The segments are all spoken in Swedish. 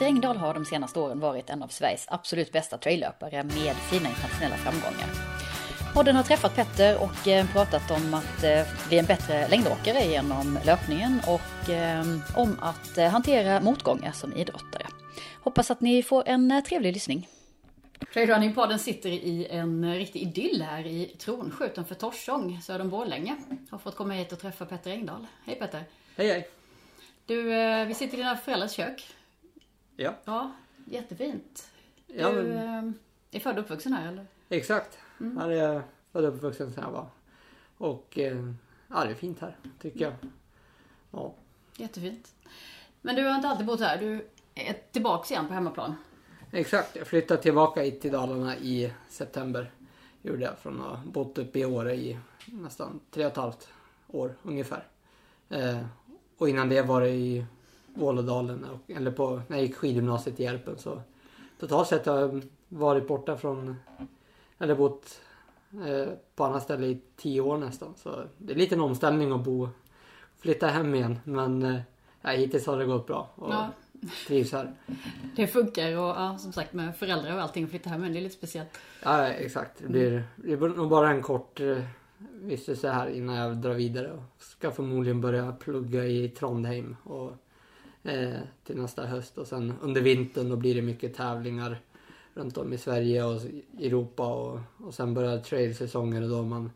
Petter Engdahl har de senaste åren varit en av Sveriges absolut bästa traillöpare med fina internationella framgångar. Podden har träffat Petter och eh, pratat om att eh, bli en bättre längdåkare genom löpningen och eh, om att hantera motgångar som idrottare. Hoppas att ni får en trevlig lyssning. Trailrunning-podden sitter i en riktig idyll här i Tronsjö utanför Torsång, söder om Borlänge. Har fått komma hit och träffa Petter Engdahl. Hej Petter! Hej hej! Du, vi sitter i dina föräldrars kök. Ja. Ja, jättefint. Ja, du men... är född och uppvuxen här eller? Exakt. Mm. Här är född och uppvuxen sen jag var. Och ja, det är fint här tycker jag. Ja. Jättefint. Men du har inte alltid bott här. Du är tillbaks igen på hemmaplan. Exakt. Jag flyttade tillbaka hit till Dalarna i september. Gjorde jag från att ha bott uppe i Åre i nästan tre och ett halvt år ungefär. Eh, och innan det var det i Vålådalen, eller på, när jag gick skidgymnasiet i Järpen. Så totalt sett har jag varit borta från, eller bott eh, på andra ställe i tio år nästan. Så det är lite en omställning att bo, flytta hem igen. Men eh, hittills har det gått bra. Och ja. Trivs här. Det funkar och ja, som sagt med föräldrar och allting flytta hem men det är lite speciellt. Ja exakt. Det blir, det blir nog bara en kort eh, vistelse här innan jag drar vidare. Och ska förmodligen börja plugga i Trondheim. Och eh, till nästa höst och sen under vintern då blir det mycket tävlingar runt om i Sverige och Europa och, och sen börjar trailsäsongen och då är man,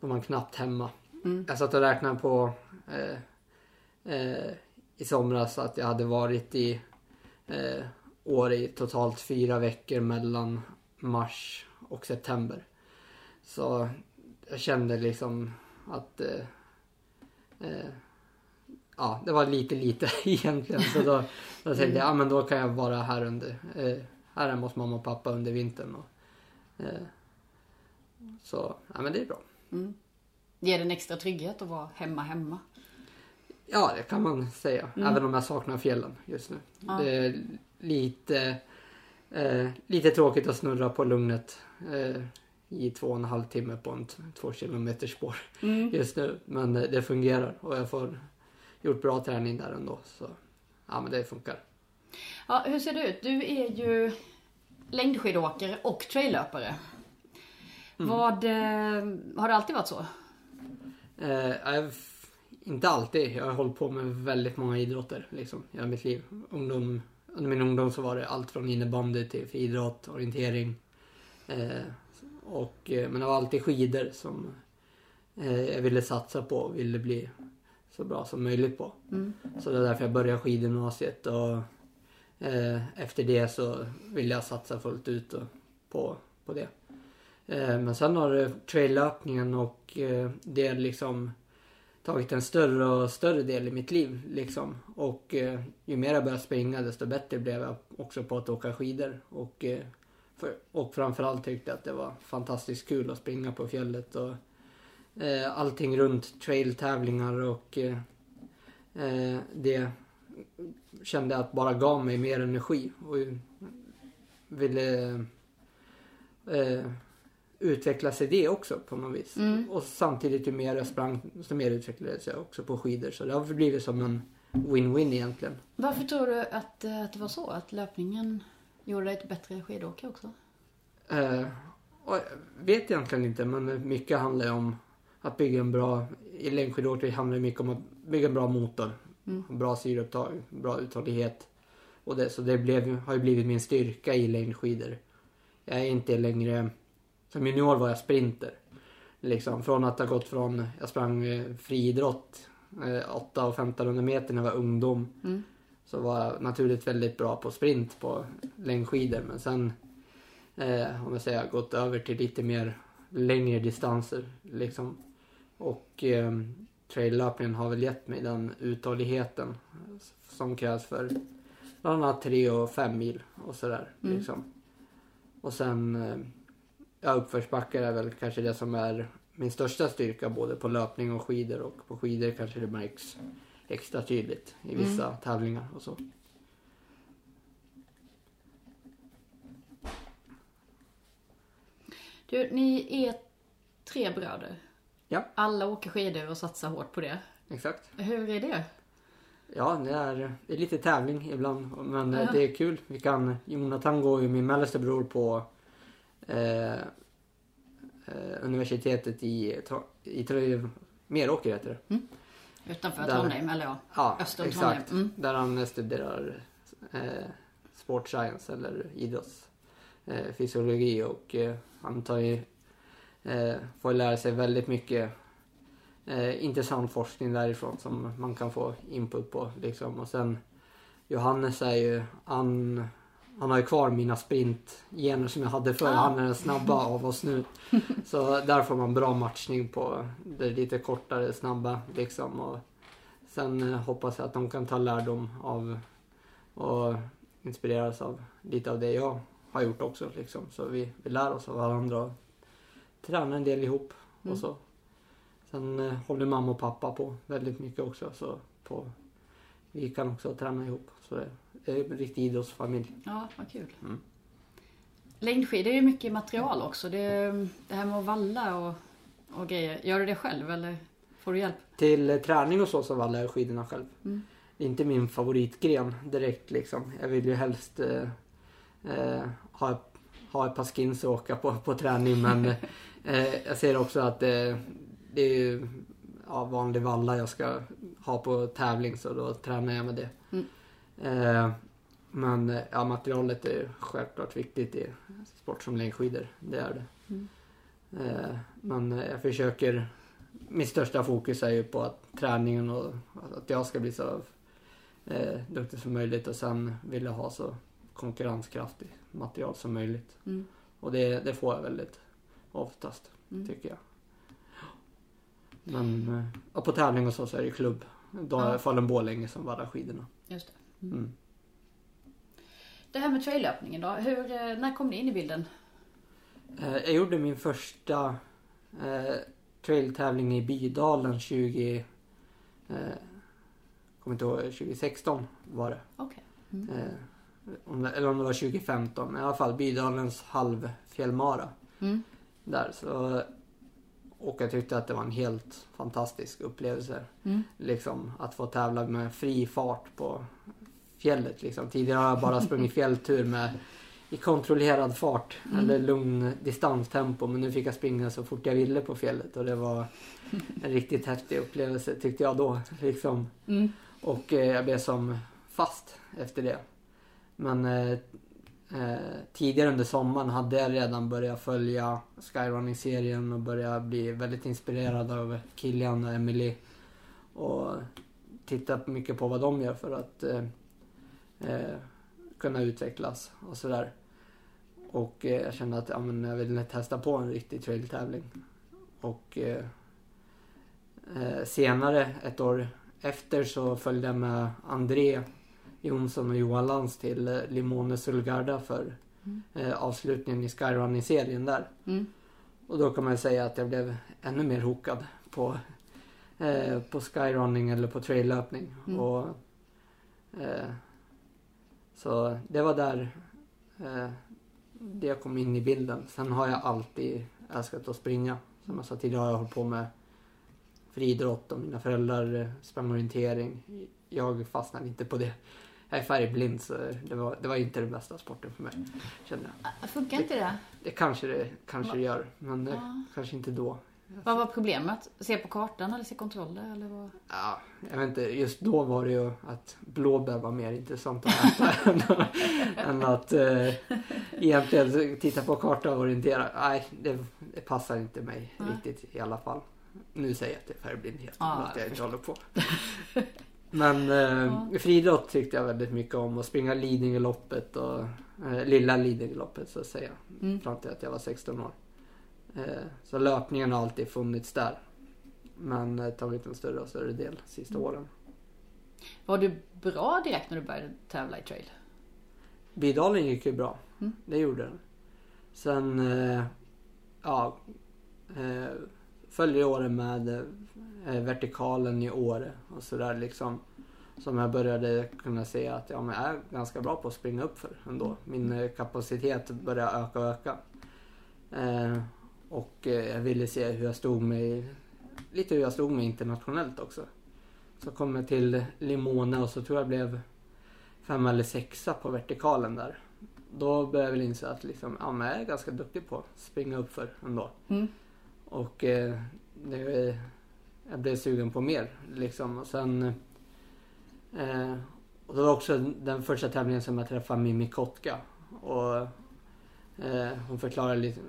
då är man knappt hemma. Mm. Jag satt och räknade på eh, eh, i somras att jag hade varit i eh, år i totalt fyra veckor mellan mars och september. Så jag kände liksom att eh, eh, ja, det var lite lite egentligen. Så då, då tänkte jag, ja men då kan jag vara här under, eh, här hemma hos mamma och pappa under vintern. Och, eh, så, ja men det är bra. Mm. Ger det en extra trygghet att vara hemma hemma? Ja, det kan man säga. Mm. Även om jag saknar fjällen just nu. Ja. Det är lite, eh, lite tråkigt att snurra på lugnet eh, i två och en halv timme på en två kilometers spår mm. just nu. Men det fungerar och jag får gjort bra träning där ändå. Så ja, men det funkar. Ja, hur ser det ut? Du är ju längdskidåkare och traillöpare. Mm. Vad, eh, har det alltid varit så? Eh, inte alltid. Jag har hållit på med väldigt många idrotter liksom, i mitt liv. Ungdom, under min ungdom så var det allt från innebandy till idrott, orientering. Eh, och, eh, men det var alltid skidor som eh, jag ville satsa på och ville bli så bra som möjligt på. Mm. Så det är därför jag började skidgymnasiet och eh, efter det så ville jag satsa fullt ut och, på, på det. Eh, men sen har traillöpningen och eh, det liksom tagit en större och större del i mitt liv liksom. Och eh, ju mer jag började springa desto bättre blev jag också på att åka skidor. Och, eh, för, och framförallt tyckte jag att det var fantastiskt kul att springa på fjället och eh, allting runt trailtävlingar och eh, eh, det kände att bara gav mig mer energi och ville eh, utvecklas i det också på något vis. Mm. Och samtidigt ju mer jag sprang så mer utvecklades jag också på skidor. Så det har blivit som en win-win egentligen. Varför tror du att, eh, att det var så? Att löpningen gjorde dig till bättre skidåkare också? Eh, jag vet egentligen inte men mycket handlar ju om att bygga en bra... I längdskidåkning handlar det mycket om att bygga en bra motor. Mm. Bra syreupptag, bra uthållighet. Och det, så det blev, har ju blivit min styrka i längdskidor. Jag är inte längre... Som junior var jag sprinter. Liksom från att ha gått från... Jag sprang eh, friidrott. Eh, 8 och 1500 meter när jag var ungdom. Mm. Så var jag naturligt väldigt bra på sprint på längdskidor. Men sen... Eh, om jag säger gått över till lite mer längre distanser. Liksom. Och eh, traillöpningen har väl gett mig den uthålligheten som krävs för bland annat 3 och 5 mil och sådär. Mm. Liksom. Och sen, eh, ja uppförsbackar är väl kanske det som är min största styrka både på löpning och skidor och på skidor kanske det märks extra tydligt i vissa mm. tävlingar och så. Du, ni är tre bröder. Ja. Alla åker skidor och satsar hårt på det. Exakt. Hur är det? Ja, det är, det är lite tävling ibland. Men Ja. det är kul. Vi kan, Jonathan går ju, min mellersta bror, på eh, eh, universitetet i, i Tra- Meråker heter det. Utanför Där. Trondheim, eller ja. Ja, Öster om exakt. Trondheim. Mm. Där han studerar eh, sport science eller idrottsfysiologi eh, fysiologi och eh, han tar ju, får lära sig väldigt mycket eh, intressant forskning därifrån som man kan få input på. Liksom. Och sen Johannes är ju, han, han har ju kvar mina sprintgener som jag hade förr. Ah. Han är den snabba av oss nu. Så där får man bra matchning på det lite kortare, snabba liksom. Och sen eh, hoppas jag att de kan ta lärdom av och inspireras av lite av det jag har gjort också. Liksom. Så vi, vi lär oss av varandra tränar en del ihop Mm. och så. Sen eh, håller mamma och pappa på väldigt mycket också. Så på, vi kan också träna ihop. Så det, det är en riktig idrottsfamilj. Ja, vad kul. Mm. Längdskidor är ju mycket material också. Det, det här med att valla och, och grejer. Gör du det själv eller får du hjälp? Till eh, träning och så så vallar jag skidorna själv. Mm. Det är inte min favoritgren direkt liksom. Jag vill ju helst eh, eh, ha, ha ett par skins och åka på, på träning men eh, jag ser också att eh, det är ju ja, vanlig valla jag ska ha på tävling så då tränar jag med det. Mm. Eh, men eh, ja, materialet är självklart viktigt i sport som längdskidor. Det är det. Mm. Eh, men eh, jag försöker mitt största fokus är ju på att träningen och att jag ska bli så duktig som möjligt och sen vill jag ha så konkurrenskraftigt material som möjligt. Mm. Och det, det får jag väldigt oftast, Mm. tycker jag. Men eh, och på tävling och så, så är det klubb. Då Ja. det Falun-Borlänge som vallar skidorna. Just det. Mm. Det här med traillöpningen då. Hur, eh, när kom det in i bilden? Eh, jag gjorde min första eh, trailtävling i Bydalen 20... Eh, kommer inte ihåg, 2016 var det. Okej. Eh, om det. Eller om det var 2015. I alla fall Bydalens halvfjällmara. Mm. Där. Så, och jag tyckte att det var en helt fantastisk upplevelse. Mm. Liksom att få tävla med fri fart på fjället. Liksom. Tidigare har jag bara sprungit fjälltur med i kontrollerad fart Mm. eller lugn distanstempo. Men nu fick jag springa så fort jag ville på fjället och det var en riktigt häftig upplevelse tyckte jag då. Liksom. Mm. Och eh, jag blev som fast efter det. Men eh, eh, tidigare under sommaren hade jag redan börjat följa Skyrunning-serien och börjat bli väldigt inspirerad av Kilian och Emily. Och tittat mycket på vad de gör för att eh, eh, kunna utvecklas och sådär. Och eh, jag kände att ja, men jag ville testa på en riktig trailtävling. Och eh, eh, senare, ett år efter, så följde jag med André Jonsson och Johan Lantz till eh, Limone Sulgarda för Mm. eh, avslutningen i Skyrunning-serien där. Mm. Och då kan man ju säga att jag blev ännu mer hokad på, eh, på skyrunning eller på traillöpning. Mm. Och, eh, så det var där eh, det kom in i bilden. Sen har jag alltid älskat att springa. Som jag sa tidigare har jag hållit på med friidrott och mina föräldrar sprang orientering. Jag fastnade inte på det. Jag är färgblind så det var, det var inte den bästa sporten för mig. Kände jag. Ah, Funkar inte det? Det kanske det kanske Va? det gör, men Ja. kanske inte då. Vad var problemet? Se på kartan eller se kontroller? Eller vad? Ja, jag vet inte, just då var det ju att blåbär var mer intressant att äta än, än att eh, egentligen titta på kartan och orientera. Nej, det, det passar inte mig Nej. riktigt i alla fall. Nu säger jag att det är färgblindhet, Ja, att jag inte håller på. Men eh, Ja. friidrott tyckte jag väldigt mycket om. Att springa Lidingöloppet och eh, lilla Lidingöloppet så att säga. Mm. Fram till att jag var 16 år. Eh, så löpningen har alltid funnits där. Men eh, tagit en större och större del de sista Mm. åren. Var du bra direkt när du började tävla i trail? Bydalen gick ju bra. Mm. Det gjorde den. Sen, eh, ja, följer året med eh, vertikalen i Åre och sådär liksom. Som jag började kunna se att ja, men jag är ganska bra på att springa upp för ändå. Min eh, kapacitet började öka och öka. Eh, och eh, jag ville se hur jag stod mig, lite hur jag stod mig internationellt också. Så kom jag till Limone och så tror jag blev femma eller sexa på vertikalen där. Då började jag väl inse att liksom, ja, men jag är ganska duktig på att springa upp för ändå. Mm. Och eh, det, jag blev sugen på mer liksom. Och sen... Eh, och det var också den första tävlingen som jag träffade Mimmi Kotka. Och eh, hon förklarade lite...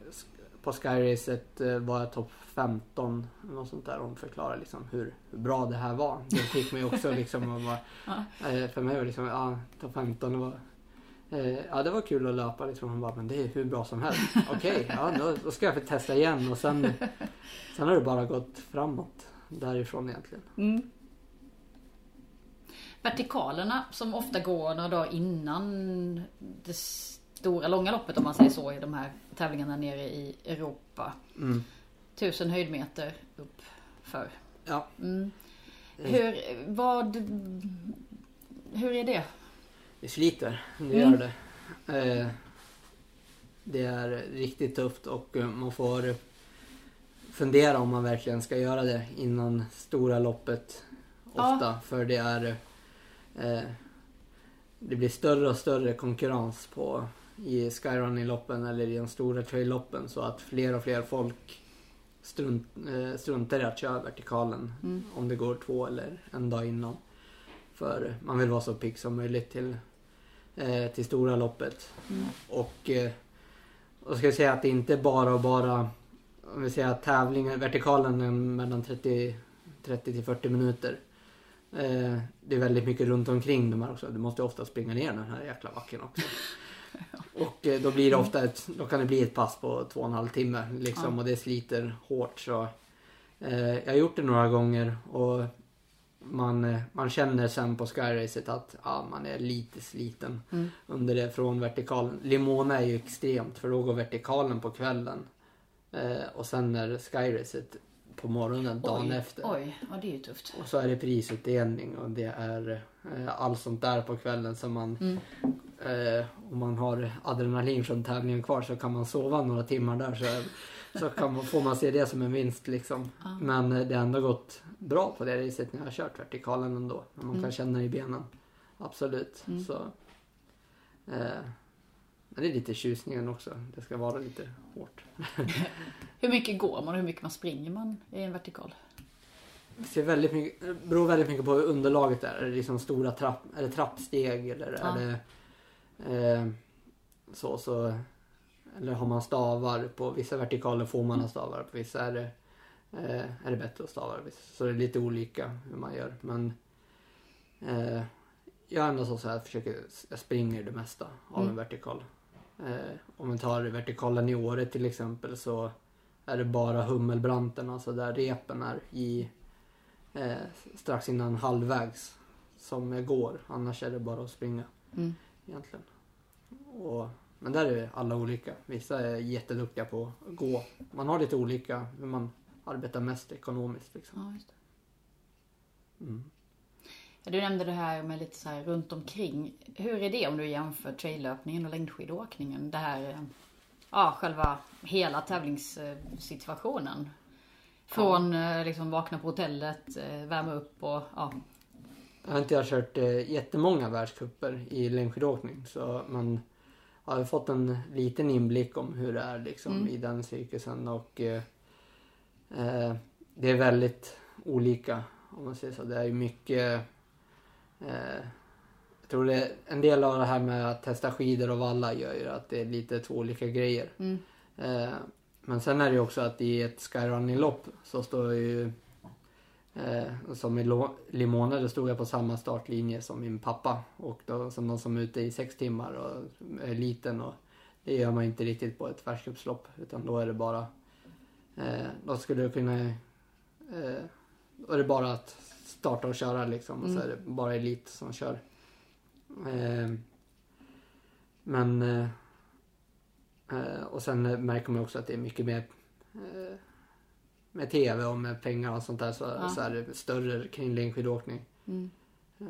På Skyracet eh, var jag topp 15. Något sånt där. Hon förklarade liksom hur, hur bra det här var. Det fick mig också liksom att bara, eh, För mig var liksom, ja, topp 15 det var Eh, ja det var kul att löpa liksom. Hon bara, men det är hur bra som helst. Okej, okay, ja då, då, ska jag få testa igen. Och sen, sen har det bara gått framåt därifrån egentligen. Mm. Vertikalerna som ofta går några dagar innan det stora långa loppet om man säger så i de här tävlingarna nere i Europa. Mm. Tusen höjdmeter upp för. Ja. Mm. Hur, vad, hur är det? Det sliter, det gör mm. det. Eh, det är riktigt tufft och eh, man får fundera om man verkligen ska göra det innan stora loppet. Ofta. Ja. För det är... Eh, det blir större och större konkurrens på i skyrunning-loppen eller i de stora trail-loppen så att fler och fler folk strunt, eh, struntar i att köra vertikalen mm. om det går två eller en dag innan. För man vill vara så pigg som möjligt till, eh, till stora loppet. Mm. Och, eh, och ska jag säga att det inte bara och bara om vi säger att tävlingen, vertikalen mellan 30, 30 till 40 minuter. Eh, det är väldigt mycket runt omkring de här också. Du måste ofta springa ner den här jäkla backen också. Och eh, då blir det ofta ett, då kan det bli ett pass på två och en halv timme liksom ja. och det sliter hårt så. Eh, jag har gjort det några gånger och man, eh, man känner sen på skyracet att ja, man är lite sliten mm. under det från vertikalen. Limona är ju extremt för då går vertikalen på kvällen. Eh, och sen är skyracet på morgonen dagen oj, efter. Oj, ja det är ju tufft. Och så är det prisutdelning och det är eh, allt sånt där på kvällen som man mm. eh, om man har adrenalin från tävlingen kvar så kan man sova några timmar där så, så kan man, får man se det som en vinst liksom. Ja. Men eh, det har ändå gått bra på det viset när jag har kört vertikalen ändå. Man Mm. kan känna i benen. Absolut. Mm. Så, eh, men det är lite tjusningen också. Det ska vara lite hårt. Hur mycket går man och hur mycket man springer man i en vertikal? Det ser väldigt mycket, det beror väldigt mycket på hur underlaget är. Är det liksom stora trapp, är det trappsteg eller Ja. är det eh, så, så eller har man stavar på vissa vertikaler får man ha stavar på vissa är det, eh, är det bättre att stavar. Så det är lite olika hur man gör men eh, jag är ändå så här, försöker, jag springer det mesta av Mm. en vertikal. Eh, om vi tar vertikalen i Åre till exempel så är det bara hummelbranten, alltså där repen är i eh, strax innan halvvägs som går. Annars är det bara att springa Mm. egentligen. Och, men där är alla olika. Vissa är jätteduktiga på att gå. Man har lite olika hur man arbetar mest ekonomiskt. Liksom. Ja. Mm. Ja, Du nämnde det här med lite så här runt omkring. Hur är det om du jämför traillöpningen och längdskidåkningen? Det här, ja, själva hela tävlingssituationen. Från eh, liksom vakna på hotellet, eh, värma upp och ja. Jag har inte jag kört eh, jättemånga världscuper i längdskidåkning så man har fått en liten inblick om hur det är liksom Mm. i den cirkusen och eh, eh, det är väldigt olika om man säger så. Det är ju mycket eh, jag tror det är en del av det här med att testa skidor och valla gör ju att det är lite två olika grejer. Mm. Eh, men sen är det ju också att i ett skyrunning-lopp så står ju eh, som i Limone, då stod jag på samma startlinje som min pappa och då som någon som är ute i sex timmar och är liten och det gör man inte riktigt på ett världscupslopp utan då är det bara eh, då skulle du kunna eh, då är det bara att starta och köra liksom och så Mm. är det bara elit som kör. Eh, men eh, Eh, och sen märker man också att det är mycket mer eh, med tv och med pengar och sånt där så, Ja. så är det större kring längdskidåkning. Mm. Eh,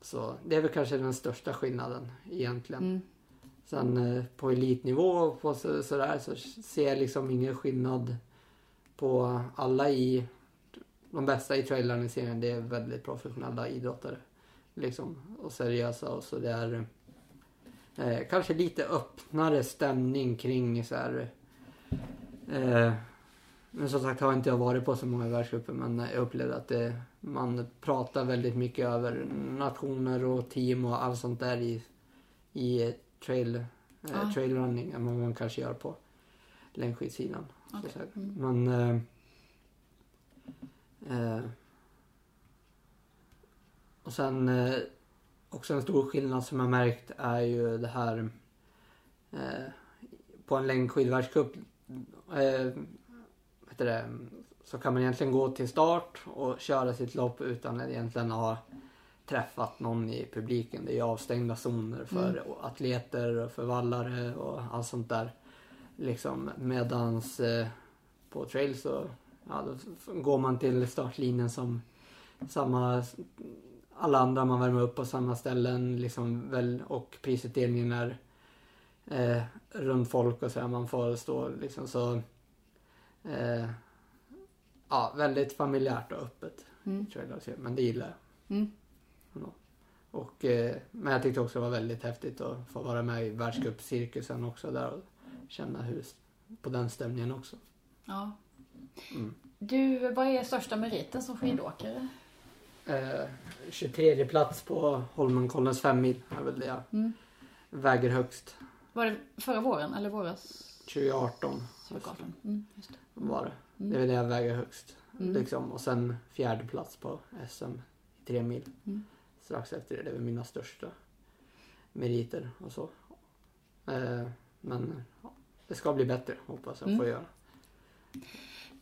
så det är väl kanske den största skillnaden egentligen. Mm. Sen eh, på elitnivå och på så, sådär så ser jag liksom ingen skillnad på alla i de bästa i trailrunning-serien det är väldigt professionella idrottare. Liksom, och seriösa och så det är eh, kanske lite öppnare stämning kring så här. Eh, men som sagt har inte jag varit på så många världscuper men jag upplevde att det, man pratar väldigt mycket över nationer och team och allt sånt där i, i trail, eh, Ja. trailrunning än vad man kanske gör på längdskidsidan. Här. Mm. Men eh, eh, och sen eh, också en stor skillnad som jag märkt är ju det här eh, på en längdskidvärldscup eh, heter det, så kan man egentligen gå till start och köra sitt lopp utan att egentligen ha träffat någon i publiken. Det är ju avstängda zoner för atleter och för vallare och allt sånt där. Liksom medans eh, på trail så ja, går man till startlinjen som samma alla andra. Man värmer upp på samma ställen liksom väl, och prisutdelningen är eh, runt folk och så här. Man får stå liksom så eh, ja, väldigt familjärt och öppet. Mm. Men det gillar jag. Mm. Och, eh, men jag tyckte också det var väldigt häftigt att få vara med i världscupcirkusen också där och känna hur, på den stämningen också. Ja. Mm. Du, vad är största meriten som skidåkare? Eh, 23 plats på Holmenkollens femmil är väl det jag Mm. väger högst. Var det förra våren eller våras? 2018 2018? Mm, just det. var det. Mm. Det är väl det jag väger högst. Mm. Liksom. Och sen fjärde plats på SM i tre mil. Mm. Strax efter det. Det är mina största meriter och så. Eh, men ja, det ska bli bättre hoppas jag Mm. får göra.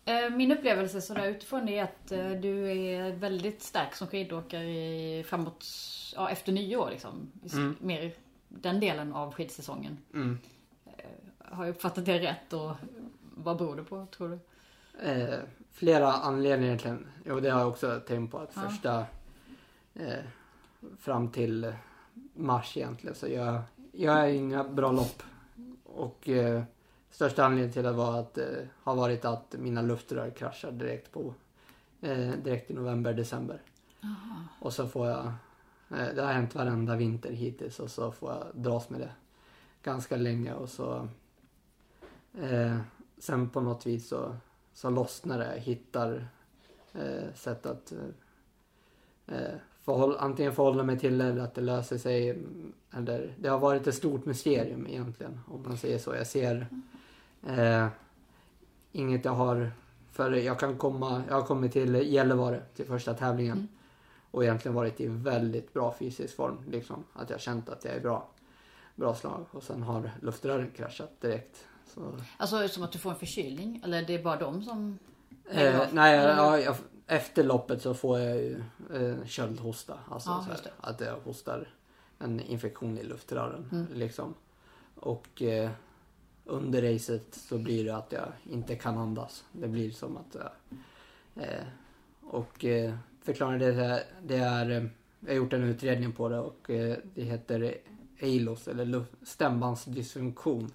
Eh, Min upplevelse så där utifrån är att eh, du är väldigt stark som skidåkare framåt, ja, efter nyår liksom. Mm. Mer den delen av skidsäsongen. Mm. Har jag uppfattat det rätt och vad beror det på tror du? Eh, flera anledningar egentligen. Jo, det har jag också tänkt på. Att Ja. första eh, fram till mars egentligen så jag, jag är inga bra lopp. Och eh, största anledningen till det var att, eh, har varit att mina luftrör kraschar direkt på eh, direkt i november, december. Jaha. Och så får jag, eh, det har hänt varenda vinter hittills och så får jag dras med det ganska länge och så eh, sen på något vis så, så lossnar det. Hittar eh, sätt att eh, eh, förhåll, antingen förhålla mig till det eller att det löser sig. mm, Eller, det har varit ett stort mysterium egentligen om man säger så. Jag ser eh, inget jag har för jag kan komma, jag har kommit till Gällivare till första tävlingen. Mm. Och egentligen varit i väldigt bra fysisk form. Liksom. Att jag känt att jag är bra. Bra slag. Och sen har luftrören kraschat direkt. Så, Alltså som att du får en förkylning? Eller det är bara de som... eh, nej, ja, jag, efter loppet så får jag ju eh, köldhosta. Alltså Ja, här, att jag hostar en infektion i luftrören. Mm. Liksom. Och eh, under racet så blir det att jag inte kan andas. Det blir som att jag... Eh, och eh, förklaringen det är, det är... eh, Jag har gjort en utredning på det och eh, det heter ALOS eller stämbandsdysfunktion.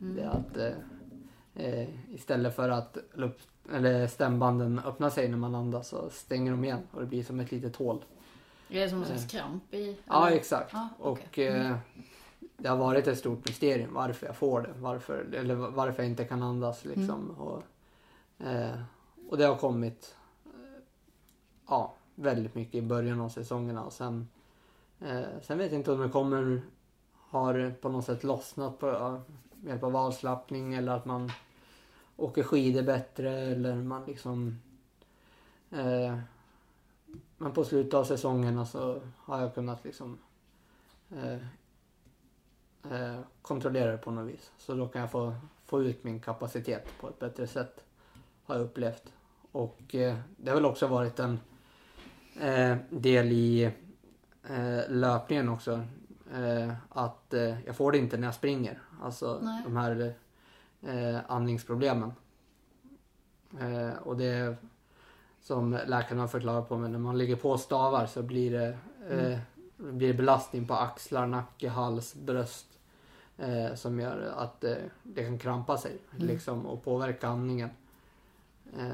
Mm. Det är att eh, eh, istället för att luft, eller stämbanden öppnar sig när man andas så stänger de igen och det blir som ett litet hål. Är det som en slags kramp i? Ja eller? exakt. Ja, okej. Och eh, det har varit ett stort mysterium varför jag får det. Varför, eller varför jag inte kan andas liksom. Mm. Och, eh, och det har kommit eh, ja, väldigt mycket i början av säsongerna. Och sen, eh, sen vet jag inte om det kommer har på något sätt lossnat på, ja, med hjälp av avslappning eller att man åker skidor bättre eller man liksom eh, men på slutet av säsongerna så har jag kunnat liksom eh, eh, kontrollera det på något vis. Så då kan jag få, få ut min kapacitet på ett bättre sätt. Har jag upplevt. Och eh, det har väl också varit en eh, del i eh, löpningen också. Eh, att eh, jag får det inte när jag springer. Alltså Nej. de här eh, andningsproblemen. Eh, och det är som läkarna har förklarat på mig. När man ligger på stavar så blir det, eh, blir det belastning på axlar, nacke, hals, bröst. Eh, som gör att eh, det kan krampa sig Mm. liksom, och påverka andningen. Eh,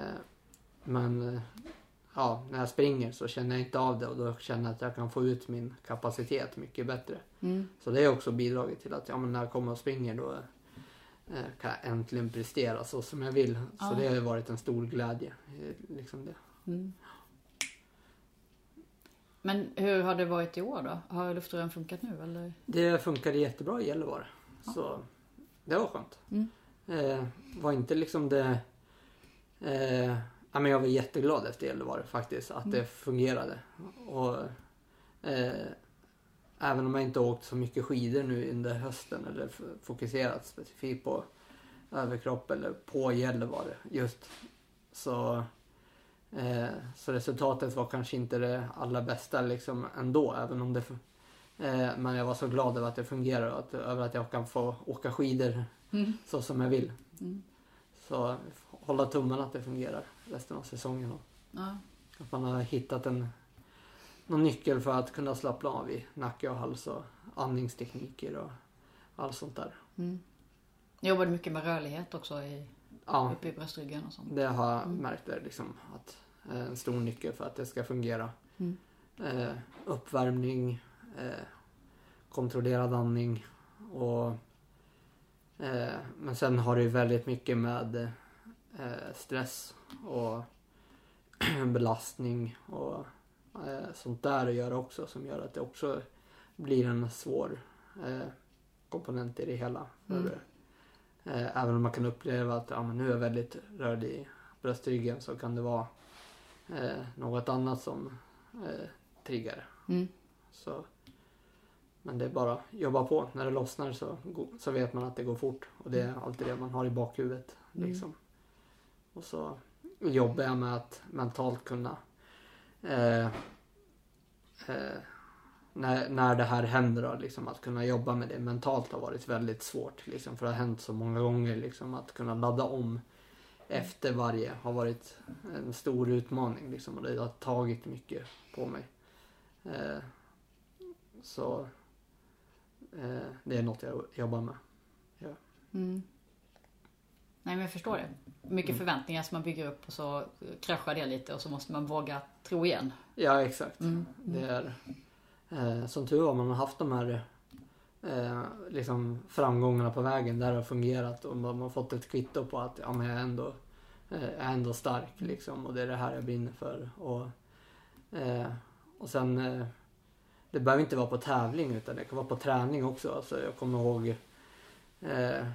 men eh, ja, när jag springer så känner jag inte av det och då känner jag att jag kan få ut min kapacitet mycket bättre. Mm. Så det har också bidragit till att ja, men när jag kommer och springer då eh, kan jag äntligen prestera så som jag vill. Ja. Så det har ju varit en stor glädje. eh, Liksom det. Mm. Men hur har det varit i år då? Har luftrören funkat nu eller? det funkade jättebra i Gällivare. Ja. Så det var skönt. Mm. Eh, var inte liksom det... Eh, ja, men jag var jätteglad efter Gällivare faktiskt. Att Mm. det fungerade. Och, eh, även om jag inte åkt så mycket skidor nu under hösten eller fokuserat specifikt på överkropp eller på Gällivare just. Så, eh, så resultatet var kanske inte det allra bästa liksom ändå. Även om det eh, men jag var så glad över att det fungerar och att, över att jag kan få åka skidor Mm. så som jag vill. Mm. Så hålla tummarna att det fungerar resten av säsongen. Och Ja. att man har hittat en, någon nyckel för att kunna slappna av i nacke och hals och andningstekniker och allt sånt där. Mm. Jag jobbade mycket med rörlighet också i, Ja, uppe i bröstryggen och sånt. det har jag Mm. märkt är liksom att eh, en stor nyckel för att det ska fungera. Mm. Eh, uppvärmning, eh, kontrollerad andning och eh, men sen har det ju väldigt mycket med eh, stress och belastning och eh, sånt där att göra också som gör att det också blir en svår eh, komponent i det hela. Mm. eh, även om man kan uppleva att ja, nu är jag väldigt rörd i bröstryggen så kan det vara något annat som triggar. Mm. Så, men det är bara att jobba på. När det lossnar så, så vet man att det går fort. Och det är alltid det man har i bakhuvudet. Mm. Liksom. Och så jobbar jag med att mentalt kunna eh, eh, när, när det här händer då, liksom, att kunna jobba med det mentalt har varit väldigt svårt. Liksom, för det har hänt så många gånger. Liksom, att kunna ladda om efter varje har varit en stor utmaning. Liksom, och det har tagit mycket på mig. Eh, så det är något jag jobbar med. Mm. Nej men jag förstår det. Mycket Mm. förväntningar som man bygger upp och så kraschar det lite och så måste man våga tro igen. Ja, exakt. Mm. Det är, eh, som tur var man har haft de här eh, liksom framgångarna på vägen där det har fungerat och man har fått ett kvitto på att ja, men jag är ändå, eh, är ändå stark liksom och det är det här jag brinner för. Och, eh, och sen, eh, det behöver inte vara på tävling utan det kan vara på träning också. Alltså, jag kommer ihåg eh,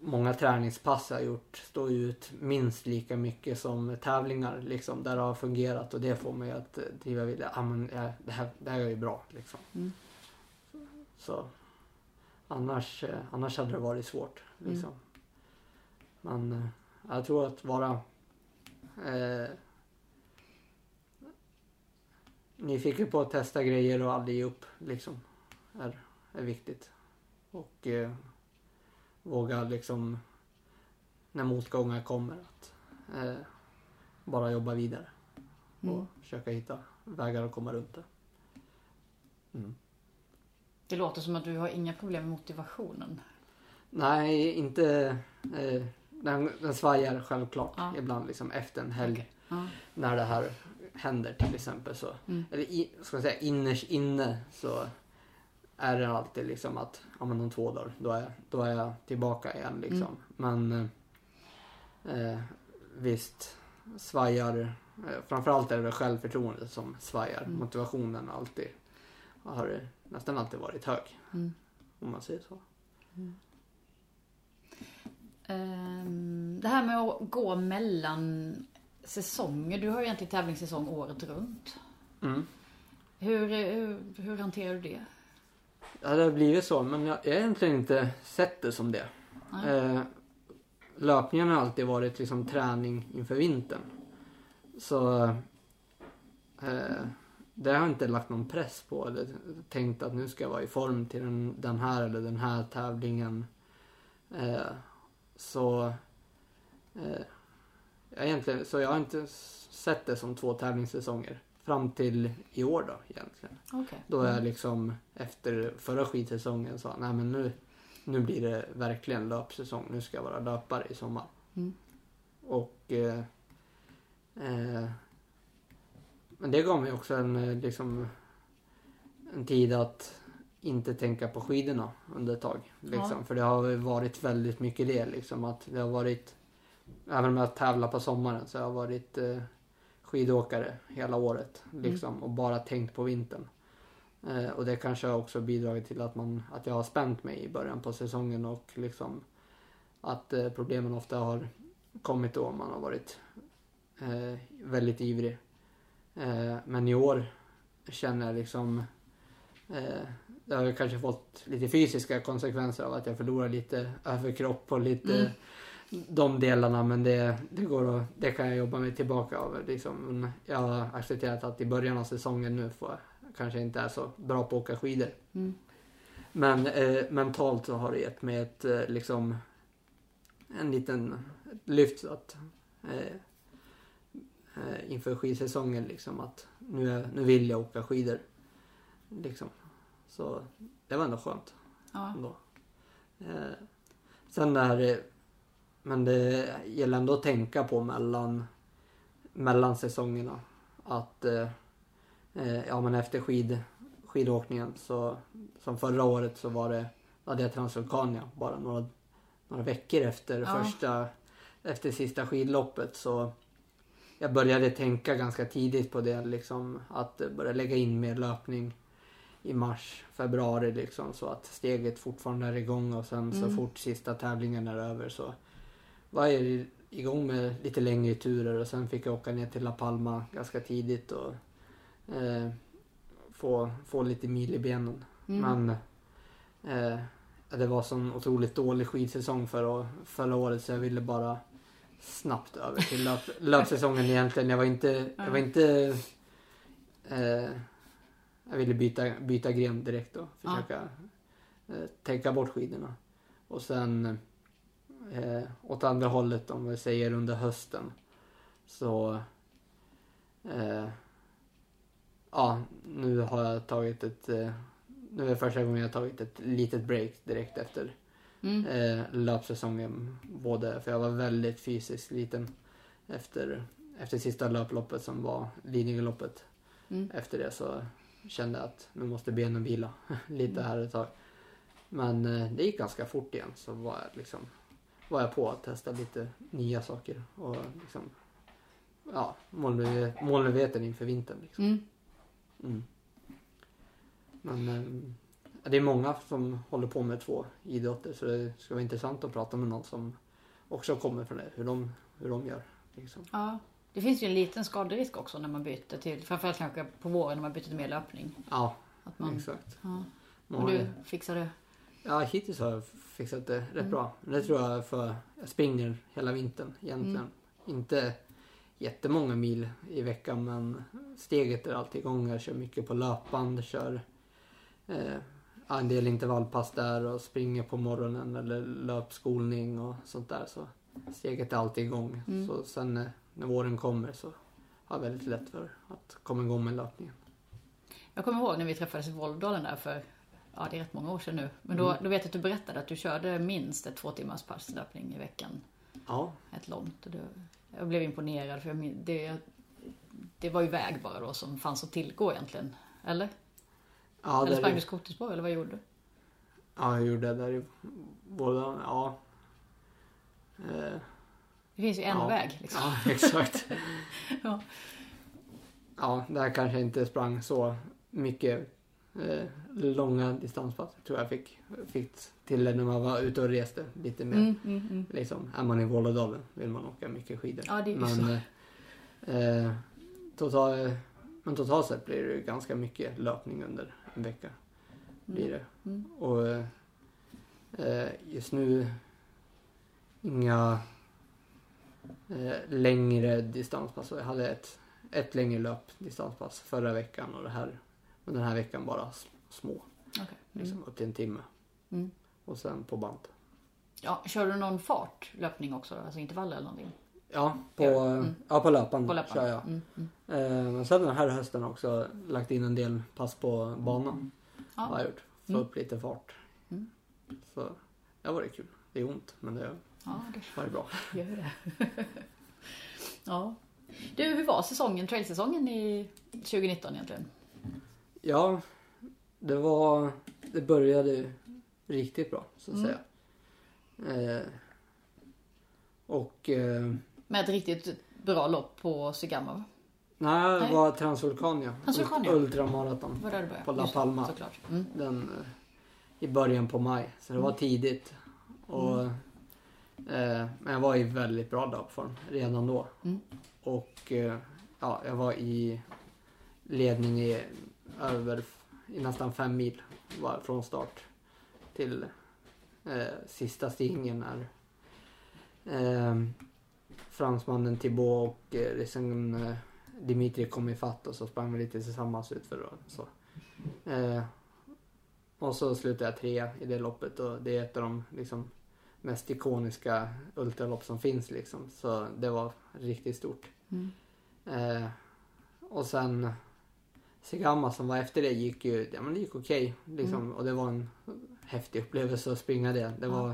många träningspass jag har gjort står ut minst lika mycket som tävlingar liksom, där det har fungerat och det får mig att eh, driva vidare. Ah, men, ja, det, här, det här är ju bra liksom. Mm. Så annars, eh, annars hade det varit svårt liksom. Men eh, jag tror att vara eh, nyfiken på att testa grejer och aldrig ge upp liksom är, är viktigt. Och eh, våga liksom när motgångar kommer att eh, bara jobba vidare och Mm. försöka hitta vägar att komma runt det. Mm. Det låter som att du har inga problem med motivationen. Nej, inte... Eh, den, den svajar självklart Ja. ibland liksom efter en helg Okej. Ja. när det här händer till exempel. Så, Mm. Eller i, ska jag säga innerst inne så är det alltid liksom att ja, men om två dagar då är, då är jag tillbaka igen liksom. Men eh, eh, visst svajar, eh, framförallt är det självförtroendet som svajar. Mm. Motivationen alltid har nästan alltid varit hög Mm. om man säger så. Ehm, Det här med att gå mellan säsonger. Du har ju egentligen tävlingssäsong året runt. Mm. Hur, hur, hur hanterar du det? Ja, det har blivit så, men jag har egentligen inte sett det som det. Eh, löpningen har alltid varit liksom träning inför vintern. Så eh, det har jag inte lagt någon press på. Eller tänkt att nu ska jag vara i form till den, den här eller den här tävlingen. Eh, så, eh, egentligen, så jag har inte sett det som två tävlingssäsonger. Fram till i år då egentligen. Okej. Då jag liksom efter förra skidsäsongen sa nej men nu, nu blir det verkligen löpsäsong. Nu ska jag vara löpare i sommar. Mm. Och eh, eh, men det gav mig också en, eh, liksom, en tid att inte tänka på skidorna under ett tag. Liksom. Ja. För det har varit väldigt mycket det. Liksom, att det har varit, även om jag tävlar på sommaren så har jag varit eh, skidåkare hela året. Liksom, Och bara tänkt på vintern. Eh, och det kanske har också bidragit till att, man, att jag har spänt mig i början på säsongen och liksom att eh, problemen ofta har kommit då man har varit eh, väldigt ivrig. Eh, men i år känner jag liksom eh, det har kanske fått lite fysiska konsekvenser av att jag förlorar lite överkropp och lite Mm. De delarna men det, det, går att, det kan jag jobba mig tillbaka av. Liksom. Jag har accepterat att i början av säsongen nu får jag kanske inte är så bra på att åka skidor. Mm. Men eh, mentalt så har det gett mig ett eh, liksom en liten lyft att eh, eh, inför skidsäsongen liksom att nu, är, nu vill jag åka skidor. Liksom. Så det var ändå skönt Ja. ändå. Eh, sen eh, men det gäller ändå att tänka på mellan, mellan säsongerna. Att eh, eh, ja men efter skid, skidåkningen så som förra året så var det, hade jag Transvulkania bara några, några veckor efter Ja. första, efter sista skidloppet så jag började tänka ganska tidigt på det liksom att börja lägga in mer löpning i mars, februari liksom så att steget fortfarande är igång och sen så Mm. fort sista tävlingen är över så var jag igång med lite längre turer och sen fick jag åka ner till La Palma ganska tidigt och eh, få, få lite mil i benen. Mm. Men eh, det var sån otroligt dålig skidsäsong förra, förra året så jag ville bara snabbt över till löp, löpsäsongen egentligen. Jag var inte, jag var inte eh, jag ville byta, byta gren direkt och försöka eh, tänka bort skidorna. Och sen eh, åt andra hållet om vi säger under hösten så eh, ja, nu har jag tagit ett eh, nu är det första gången jag tagit ett litet break direkt efter Mm. eh, löpsäsongen. Både för jag var väldigt fysiskt liten efter, efter sista löploppet som var Lidingöloppet. Mm. Efter det så kände jag att nu måste benen vila lite här ett tag. Men eh, det gick ganska fort igen så var jag liksom var jag på att testa lite nya saker och liksom ja, målmedve- målmedveten inför vintern. Liksom. Mm. Mm. Men eh, det är många som håller på med två idrotter så det ska vara intressant att prata med någon som också kommer från det. Hur de, hur de gör. Liksom. Ja. Det finns ju en liten skaderisk också när man byter till, framförallt kanske på våren när man byter till mer löpning. Ja, Att man, exakt. ja. Och du fixar det? Ja, hittills har jag fixat det rätt Mm. bra. Men det tror jag för jag springer hela vintern egentligen. Mm. Inte jättemånga mil i veckan men steget är alltid igång. Jag kör mycket på löpband, kör eh, en del intervallpass där och springer på morgonen eller löpskolning och sånt där. Så steget är alltid igång. Mm. Så sen eh, när våren kommer så har jag väldigt lätt för att komma igång med löpningen. Jag kommer ihåg när vi träffades i Vålådalen där för, ja det är rätt många år sedan nu. Men då, Mm. då vet jag att du berättade att du körde minst ett två timmars pass löpning i veckan. Ja, Ett långt. Och det, jag blev imponerad för det, det var ju väg bara då som fanns att tillgå egentligen. Eller? ja, eller sprang du skoterspår eller vad gjorde du? ja jag gjorde det där i båda, ja. Eh, Det finns ju en Ja. väg liksom. Ja, exakt. Ja. ja, där kanske jag inte sprang så mycket långa distanspass. Tror jag fick, fick till när man var ute och reste lite mer. Mm, mm, mm. Liksom, är man i Vålådalen vill man åka mycket skidor. Ja, det är men, så. eh, eh, total, men totalt sett blir det ganska mycket löpning under en vecka. Blir det. Mm. Och eh, just nu inga eh, längre distanspass. Jag hade ett, ett längre löpdistanspass förra veckan och det här, men den här veckan bara små. Okej. Liksom upp till en timme. Mm. Och sen på band. Ja, kör du någon fart löpning också? Alltså intervaller eller någonting? Ja, på, Ja, mm. ja, på löpan På löpan? kör jag. Mm, mm. Eh, men sen den här hösten har också lagt in en del pass på banan. Har Ja. jag gjort. Få Mm. upp lite fart. Mm. Så det har varit kul. Det är ont men det ja, det var bra. gör det. ja. Du, hur var säsongen, trailsäsongen i 2019 egentligen? Ja, det var... Det började riktigt bra, så att Mm. säga. Eh, och... Eh, Med ett riktigt bra lopp på Sugama, va? nej, det var Transvulkania. Transvulkania. Ultramaraton. Var där det började. På La Palma. Mm. Den eh, i början på maj. Så det var tidigt. Och, eh, men jag var i väldigt bra dagform redan då. Mm. Och eh, ja, jag var i ledning i över i nästan fem mil var från start till eh, sista stigningen när eh, fransmannen Thibaut och eh, liksom, eh, Dimitri kom ifatt och så sprang vi lite tillsammans utför. och Så. Eh, och så slutade jag trea i det loppet och det är ett av de liksom, mest ikoniska ultralopp som finns liksom. Så det var riktigt stort. Mm. Eh, och sen Segama som var efter det gick ju, ja men det gick okej liksom. Och det var en häftig upplevelse att springa det. Det var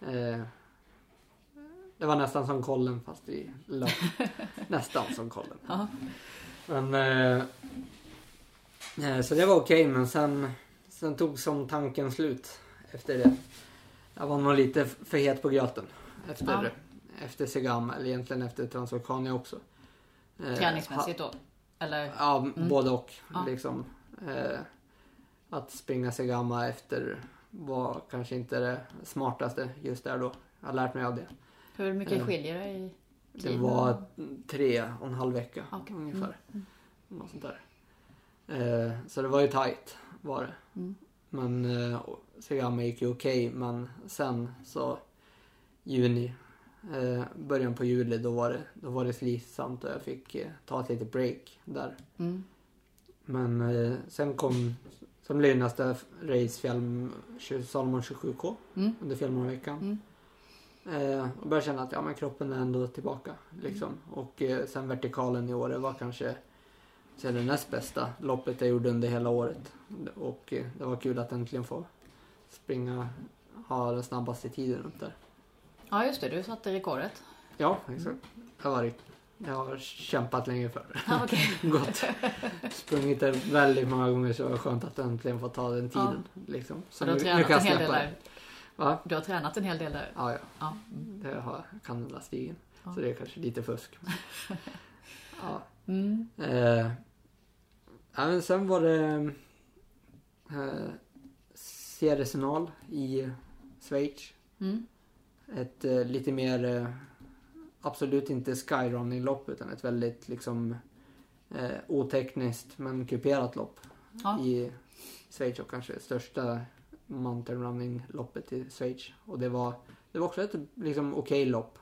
eh, det var nästan som kollen fast i löp. nästan som kollen. Ja. Men eh, eh, så det var okej men sen, sen tog som tanken slut efter det. Jag var nog lite för het på gröten efter, Ja. efter Segama eller egentligen efter Transvulkania också. Eh, Träningsmässigt då? Eller? Ja, Mm. både och. Ja. Liksom, eh, att springa Segama efter var kanske inte det smartaste just där då. Jag har lärt mig av det. Hur mycket Eh, skiljer det i Det tid? var tre och en halv vecka Okej. ungefär. Mm. Något sånt där. Eh, så det var ju tight var det. Mm. Men eh, Segama gick ju okej men sen så juni, eh, början på juli då var det, då var det slitsamt och jag fick eh, ta ett litet break där. Mm. Men eh, sen kom, sen blev nästa race fjäll, Salomon 27K Mm. under fjällmånveckan. Mm. Eh, och började känna att ja, men kroppen är ändå tillbaka. Liksom. Och eh, sen vertikalen i år det var kanske så det näst bästa loppet jag gjorde under hela året. Och eh, det var kul att äntligen få springa, ha den snabbaste tiden upp där. Ja, just det. Du satte rekordet. Ja, exakt. Det har varit, jag har kämpat länge för det. Ja, okej. Gått, sprungit det väldigt många gånger så det var skönt att äntligen få ta den tiden. Liksom. Så du har tränat en hel del där? Va? Du har tränat en hel del där? Ja, ja. Ja. Det har jag kan den där stigen. Ja. Så det är kanske lite fusk. ja. Mm. Eh, ja, men sen var det eh, seriefinal i Schweiz. Mm. Ett eh, lite mer, eh, absolut inte skyrunning-lopp utan ett väldigt liksom eh, otekniskt men kuperat lopp Ja. i Schweiz och kanske största mountain running-loppet i Schweiz. Och det var, det var också ett liksom okej lopp.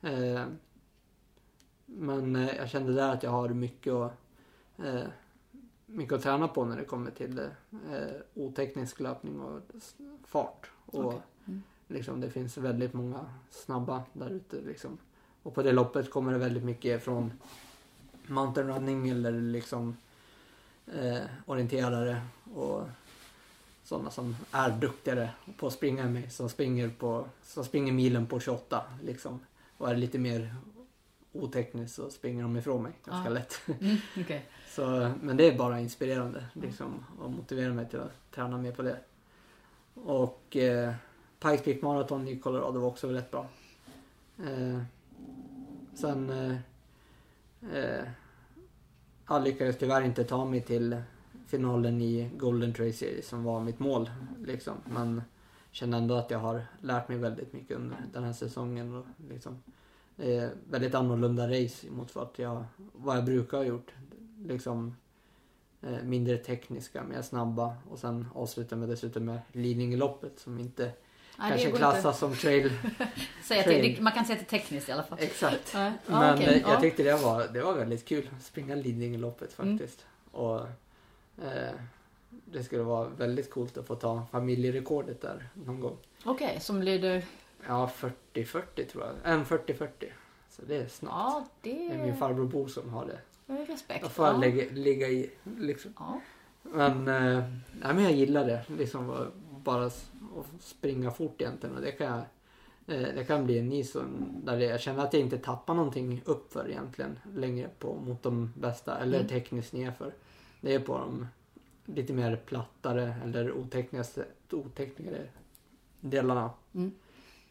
Eh, men eh, jag kände där att jag har mycket att, eh, mycket att träna på när det kommer till eh, oteknisk löpning och fart. Och Okej. Mm. Liksom, det finns väldigt många snabba där ute. Liksom. Och på det loppet kommer det väldigt mycket från mountain running eller liksom eh, orienterare och sådana som är duktigare på att springa än mig. Som springer, på, som springer milen på 28 liksom. Och är lite mer oteknisk så springer de ifrån mig ganska Ja. lätt. Mm. Okej. Så, men det är bara inspirerande liksom, och motiverar mig till att träna mer på det. Och eh, Pikes Peak Marathon i Colorado var också rätt bra. Eh, sen eh, eh, jag lyckades tyvärr inte ta mig till finalen i Golden Trail Series som var mitt mål. Liksom. Men känner ändå att jag har lärt mig väldigt mycket under den här säsongen. Och liksom, det är väldigt annorlunda race mot vad jag, vad jag brukar ha gjort. Liksom, eh, mindre tekniska, mer snabba och sen avslutar med dessutom med Lidingöloppet som inte Nej, kanske klassas som trail. Säga det, man kan säga att det är tekniskt i alla fall. Exakt. Ja, ja, Men okej. eh, jag Ja. tyckte det var, det var väldigt kul att springa Lidingöloppet Mm. faktiskt. Och eh, det skulle vara väldigt coolt att få ta familjerekordet där någon gång. Okej, som blir du... Ja, 40-40 tror jag. En 40-40. Så det är snabbt. Ja, det Det är min farbror Bo som har det. respekt. Jag får ja. lägga, ligga i liksom. Ja. Men, eh, nej, men jag gillar det. Liksom bara att springa fort egentligen. Och det kan jag eh, det kan bli en ny zon där jag känner att jag inte tappar någonting uppför egentligen längre på mot de bästa eller Mm. tekniskt nerför. Det är på de lite mer plattare eller otekniska, otekniskare delarna. Mm.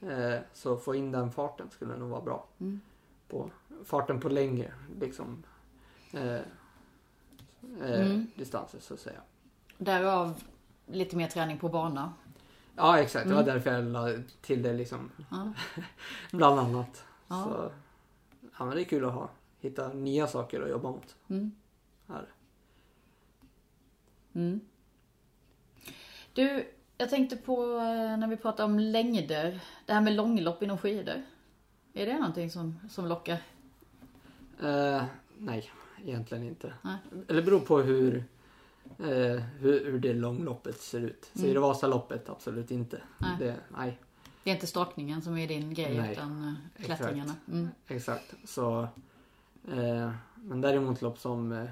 Eh, så få in den farten skulle nog vara bra. Mm. På, farten på längre liksom, eh, eh, Mm. distanser så att säga. Därav lite mer träning på bana. Ja exakt, det var Mm. därför jag la till det liksom. Ja. Bland annat. Ja. Så, ja men det är kul att ha. Hitta nya saker att jobba mot. Mm. Här. Mm. Du, jag tänkte på eh, när vi pratar om längder. Det här med långlopp inom skidor. Är det någonting som, som lockar? Eh, nej, egentligen inte. Nej. Eller beror på hur, eh, hur, hur det långloppet ser ut. Säger Mm. du Vasaloppet? Absolut inte. Nej. Det, nej, Det är inte stakningen som är din grej Nej, utan eh, exakt. klättringarna. Mm. exakt. Så, eh, men däremot lopp som eh,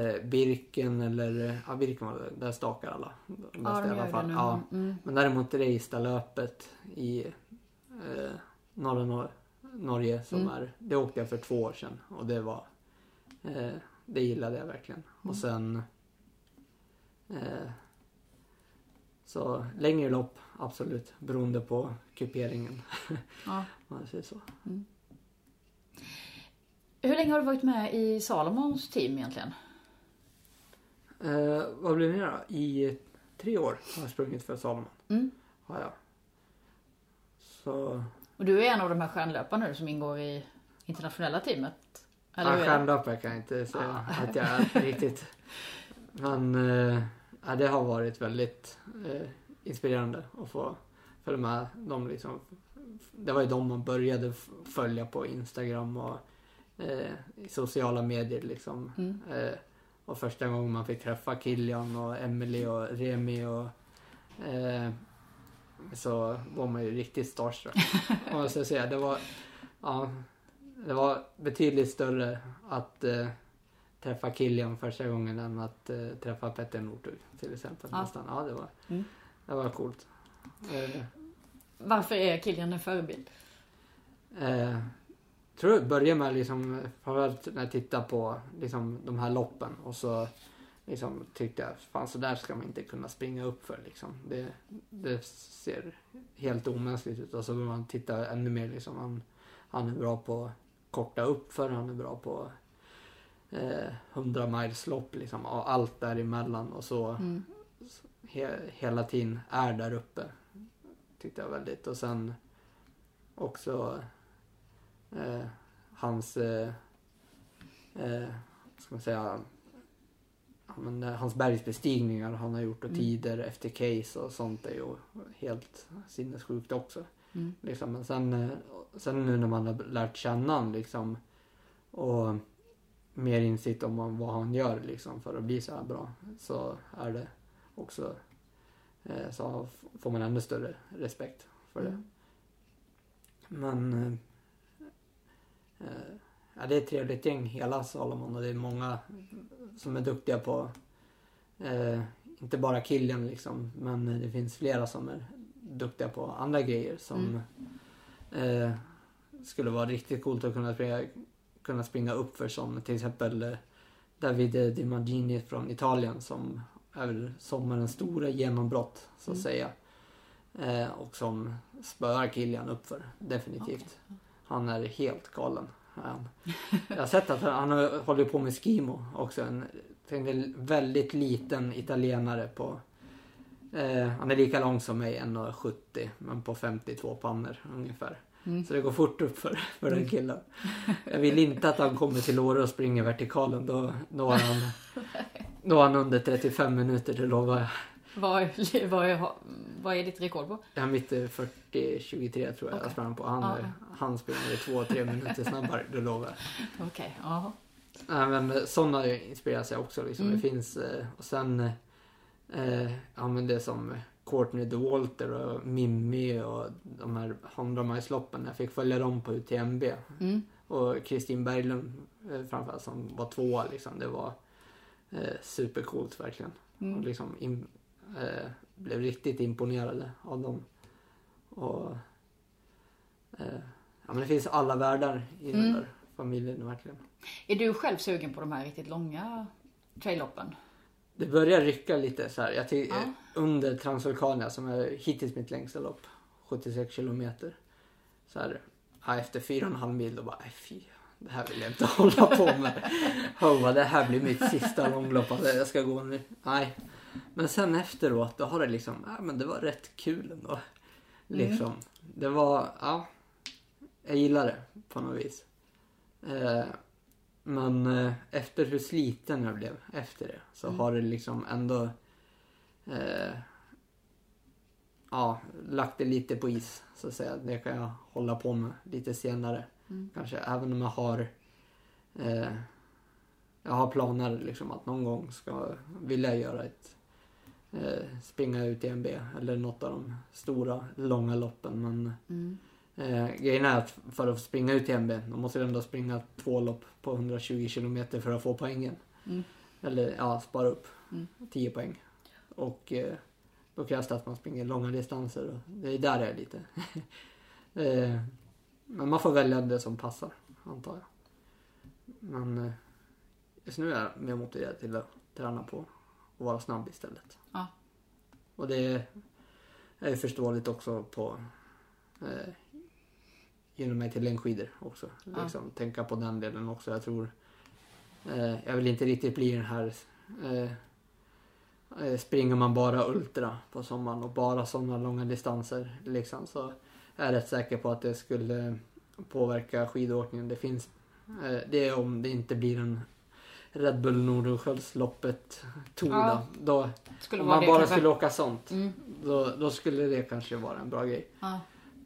eh, Birken eller, eh, ja Birken var det, där stakar alla. Ja, de i alla det fall. Ja. Mm. Men däremot Reistad-löpet i eh, norra Nor- Norge som Mm. är, det åkte jag för två år sedan och det var, eh, det gillade jag verkligen. Mm. Och sen eh, så längre lopp, absolut, beroende på kuperingen. Ja. Man säger så. Hur länge har du varit med i Salomons team egentligen? Eh, vad blir det då? I tre år har jag sprungit för Salomon. Mm. Har jag. Så Och du är en av de här stjärnlöparna nu som ingår i internationella teamet? Eller Ja, stjärnlöpare kan jag inte säga att jag är riktigt. Men eh, ja, det har varit väldigt eh, inspirerande att få följa med dem. Liksom. Det var ju de man började följa på Instagram och eh, i sociala medier. Liksom. Mm. Eh, och första gången man fick träffa Kilian och Emily och Remi och eh, så var man ju riktigt starstruck. Om jag säga. Det var, ja, det var betydligt större att eh, träffa Kilian första gången än att eh, träffa Petter Northug till exempel. Ja. Nästan. Ja, det var, Mm. det var coolt. Eh, Varför är Kilian en förebild? Eh, tror det började med liksom, framförallt när jag tittade på liksom, de här loppen och så liksom, tyckte jag, fan så där ska man inte kunna springa upp för liksom. Det, det ser helt omänskligt ut och så börjar man titta ännu mer liksom. Han, han är bra på korta upp för han är bra på eh, 100 miles lopp liksom och allt däremellan och så Mm. he, hela tiden är där uppe. Tyckte jag väldigt. Och sen också eh, hans, eh, eh, ska man säga, men, eh, hans bergsbestigningar han har gjort och Mm. tider efter case och sånt är ju helt sinnessjukt också. Mm. Liksom. Men sen, eh, sen nu när man har lärt känna han liksom och mer insikt om vad han gör liksom för att bli så här bra så är det också eh, så får man ännu större respekt för det. Mm. Men eh, ja, det är ett trevligt gäng hela Salomon och det är många som är duktiga på eh, inte bara killen liksom men det finns flera som är duktiga på andra grejer som eh, skulle vara riktigt coolt att kunna springa, kunna springa upp för som till exempel eh, Davide Di Magini från Italien som är väl sommarens stora genombrott så att Mm. säga. Eh, och som spöar Kilian uppför definitivt. Han är helt galen. Han. Jag har sett att han, han håller på med skimo också. En tänkte, väldigt liten italienare på eh, han är lika lång som mig, 1,70 men på 52 pannor ungefär. Mm. Så det går fort upp för, för den killen. Jag vill inte att han kommer till Åre och springer vertikalen. Då, är han, då är han under 35 minuter, det lovar jag. Vad, är- vad, är, vad är ditt rekord på? Är mitt i 40-23 tror jag Okej. jag sprang på. Han, Ja. är, han springer 2-3 minuter snabbare, det lovar jag. Okej, ja. Nej, men sådana inspireras jag också. Liksom. Mm. Det finns, eh, och sen, eh, ja men det som Courtney DeWalter och Mimmi och de här 100 majsloppen. Jag fick följa dem på UTMB. Mm. Och Kristin Berglund eh, framförallt som var tvåa liksom. Det var eh, supercoolt verkligen. Och Mm. liksom in, eh, blev riktigt imponerade av dem. Och Eh, ja, men det finns alla världar i den Mm. där familjen verkligen. Är du själv sugen på de här riktigt långa trailloppen? Det börjar rycka lite så här. Jag Ja. Under Transvulkania som är hittills mitt längsta lopp. 76 kilometer. Så här, ja, efter fyra och en halv mil då bara, nej fy. Det här vill jag inte hålla på med. Hova, det här blir mitt sista långlopp. Alltså, jag ska gå nu. Nej. Men sen efteråt då har det liksom, ja men det var rätt kul ändå. Liksom. Det var, ja. Jag gillar det på något vis. Eh, men eh, efter hur sliten jag blev efter det så har det liksom ändå eh, ja, lagt det lite på is så att säga. Det kan jag hålla på med lite senare. Kanske även om jag har eh, jag har planer liksom att någon gång ska vilja göra ett eh, springa ut i MB eller något av de stora långa loppen men Mm. Eh, grejen är att för att springa ut i MB, då måste ändå springa två lopp på 120 kilometer för att få poängen. Mm. Eller ja, spara upp Mm. 10 poäng. Och eh, då krävs det att man springer långa distanser och det är där det är lite. eh, men man får välja det som passar, antar jag. Men eh, just nu är jag mer motiverad till att träna på att vara snabb istället. Ja. Och det är ju förståeligt också på eh, genom mig till längdskidor också. Ja. Liksom, Tänka på den delen också. Jag tror eh, jag vill inte riktigt bli den här eh, eh, springer man bara ultra på sommaren och bara sådana långa distanser liksom så är jag rätt säker på att det skulle påverka skidåkningen. Det finns eh, det är om det inte blir en Red Bull Nordenskiöldsloppet Tour Ja. då. om man bara kanske. skulle åka sånt Mm. då, då skulle det kanske vara en bra grej. Ja.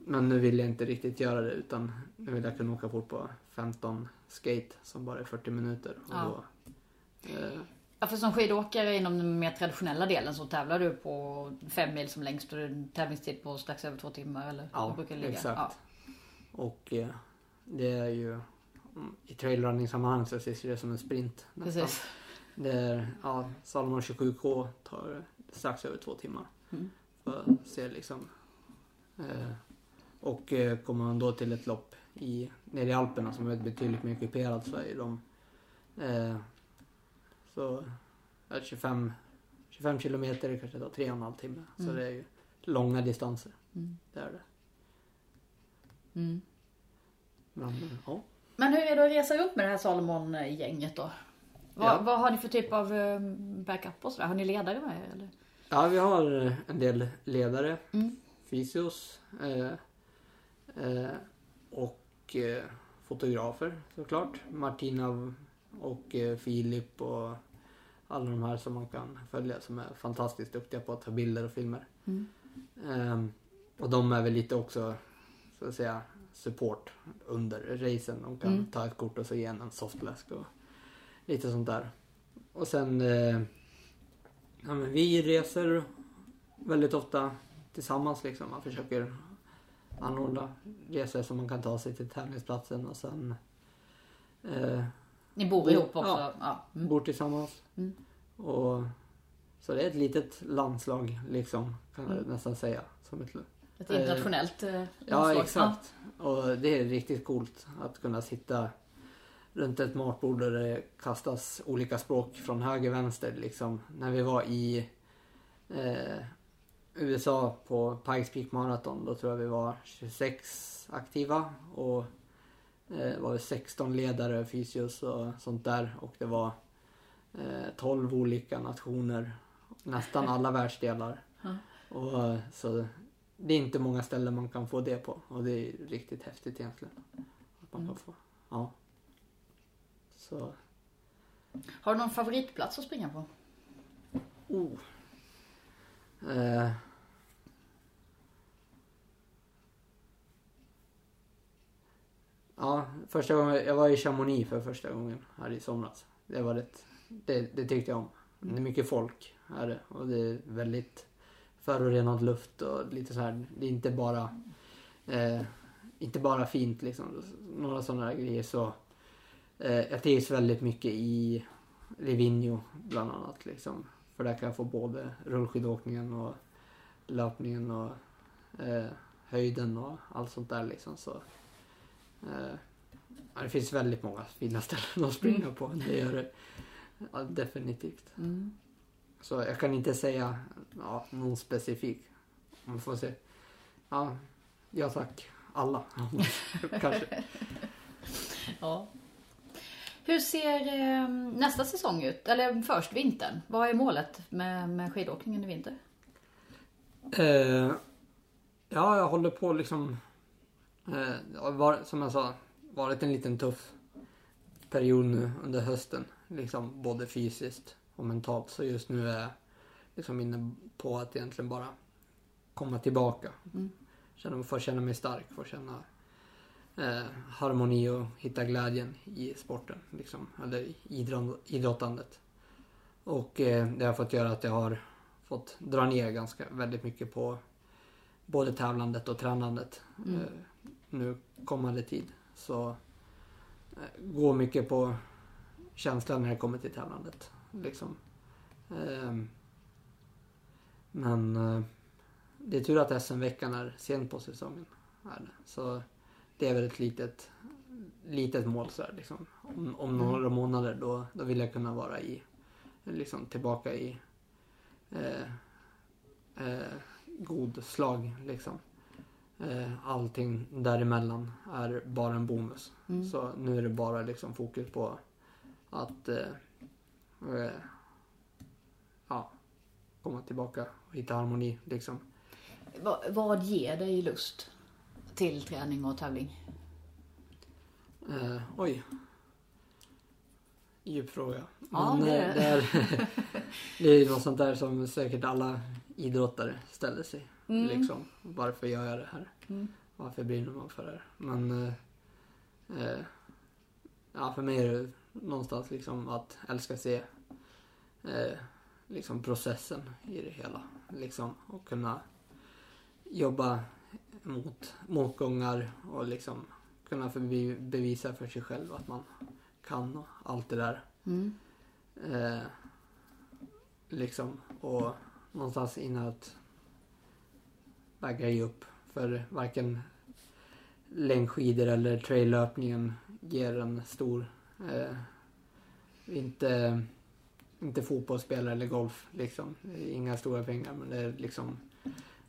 Men nu vill jag inte riktigt göra det utan nu vill jag kunna åka fort på 15 skate som bara är 40 minuter. Och Ja. då, eh, Ja, för som skidåkare inom den mer traditionella delen så tävlar du på fem mil som längst och tävlingstid på strax över två timmar eller Ja, brukar ligga? exakt. Och eh, det är ju mm, i trailrunning-sammanhang så ses det som en sprint. Ja, nästan. precis. Det är, ja, Salomon 27K tar strax över två timmar. Mm. För att se liksom. Eh, och eh, kommer man då till ett lopp i, nere i Alperna som är betydligt mer kuperat så är de eh, så är det 25, 25 kilometer kanske tar tre och en halv timme. Så Mm. det är ju långa distanser. Mm. Det är det. Mm. Men eh, ja. Men hur är det att resa runt med det här Salomon-gänget då? Vad, Ja. vad har ni för typ av eh, backup och sådär? Har ni ledare med er eller? Ja, vi har en del ledare, Mm. fysios eh, och eh, fotografer såklart. Martina och eh, Filip och alla de här som man kan följa som är fantastiskt duktiga på att ta bilder och filmer. Mm. Ehm, och de är väl lite också, så att säga, support under racen. De kan Mm. ta ett kort och så ge en softflask och lite sånt där. Och sen, eh, ja vi reser väldigt ofta tillsammans liksom. Man försöker anordna resor som man kan ta sig till tävlingsplatsen och sen eh, Ni bor Bo- ihop också? ja. Ja. Mm. bor tillsammans. Mm. Och, så det är ett litet landslag liksom, kan jag Mm. nästan säga. Som ett, Ett internationellt eh, ja, landslag. exakt. Och det är riktigt coolt att kunna sitta runt ett matbord där det kastas olika språk från höger vänster liksom. När vi var i eh, USA på Pikes Peak Marathon då tror jag vi var 26 aktiva och eh, var det 16 ledare, fysios och sånt där och det var eh, 12 olika nationer, nästan alla världsdelar. Och, eh, så det är inte många ställen man kan få det på och det är riktigt häftigt egentligen. Att man kan Mm. få. Ja. Så, Har du någon favoritplats att springa på? oh. Eh. Ja, första gången, jag var i Chamonix för första gången här i somras. Det var rätt, det, det tyckte jag om. Det är mycket folk här och det är väldigt förorenad luft och lite så här. Det är inte bara, eh, inte bara fint liksom. Några sådana här grejer så. Eh, jag trivs väldigt mycket i Livigno bland annat liksom. För där kan jag få både rullskidåkningen och löpningen och eh, höjden och allt sånt där liksom så. Eh, det finns väldigt många fina ställen att springa Mm. på. Det gör det ja, definitivt. Mm. Så jag kan inte säga ja, någon specifik. Man får se. Ja, ja tack. Alla. Kanske. Ja. Hur ser eh, nästa säsong ut? Eller först vintern. Vad är målet med, med skidåkningen i vinter? Eh, ja, jag håller på liksom. Eh, varit, som jag sa, varit en liten tuff period nu under hösten. Liksom både fysiskt och mentalt. Så just nu är jag liksom inne på att egentligen bara komma tillbaka. Mm. Känna, få känna mig stark, få känna eh, harmoni och hitta glädjen i sporten. Liksom, eller idrott, idrottandet. Och eh, det har fått göra att jag har fått dra ner ganska väldigt mycket på både tävlandet och tränandet Mm. eh, nu kommande tid. Så eh, gå mycket på känslan när det kommer till tävlandet. Liksom. Ehm, men eh, det är tur att SM-veckan är sent på säsongen. Så det är väl ett litet, litet mål så här, liksom. om, om några månader då, då vill jag kunna vara i, liksom tillbaka i eh, eh, god slag liksom. Eh, allting däremellan är bara en bonus. Mm. Så nu är det bara liksom fokus på att eh, eh, ja, komma tillbaka och hitta harmoni liksom. Va, vad ger dig lust till träning och tävling? Eh, oj. Djup fråga. Ja, Men, det eh, är det, är, det är något sånt där som säkert alla idrottare ställer sig. Mm. Liksom. Varför gör jag det här? Mm. Varför brinner man för det här? Men eh, eh, ja, för mig är det någonstans liksom att älska se eh, liksom processen i det hela. Liksom, och kunna jobba mot motgångar och liksom kunna förbi, bevisa för sig själv att man kan och allt det där. Mm. Eh, liksom och någonstans inåt vägrar ge upp. För varken längdskidor eller traillöpningen ger en stor eh, inte, inte fotbollsspelare eller golf liksom. Inga stora pengar men det är liksom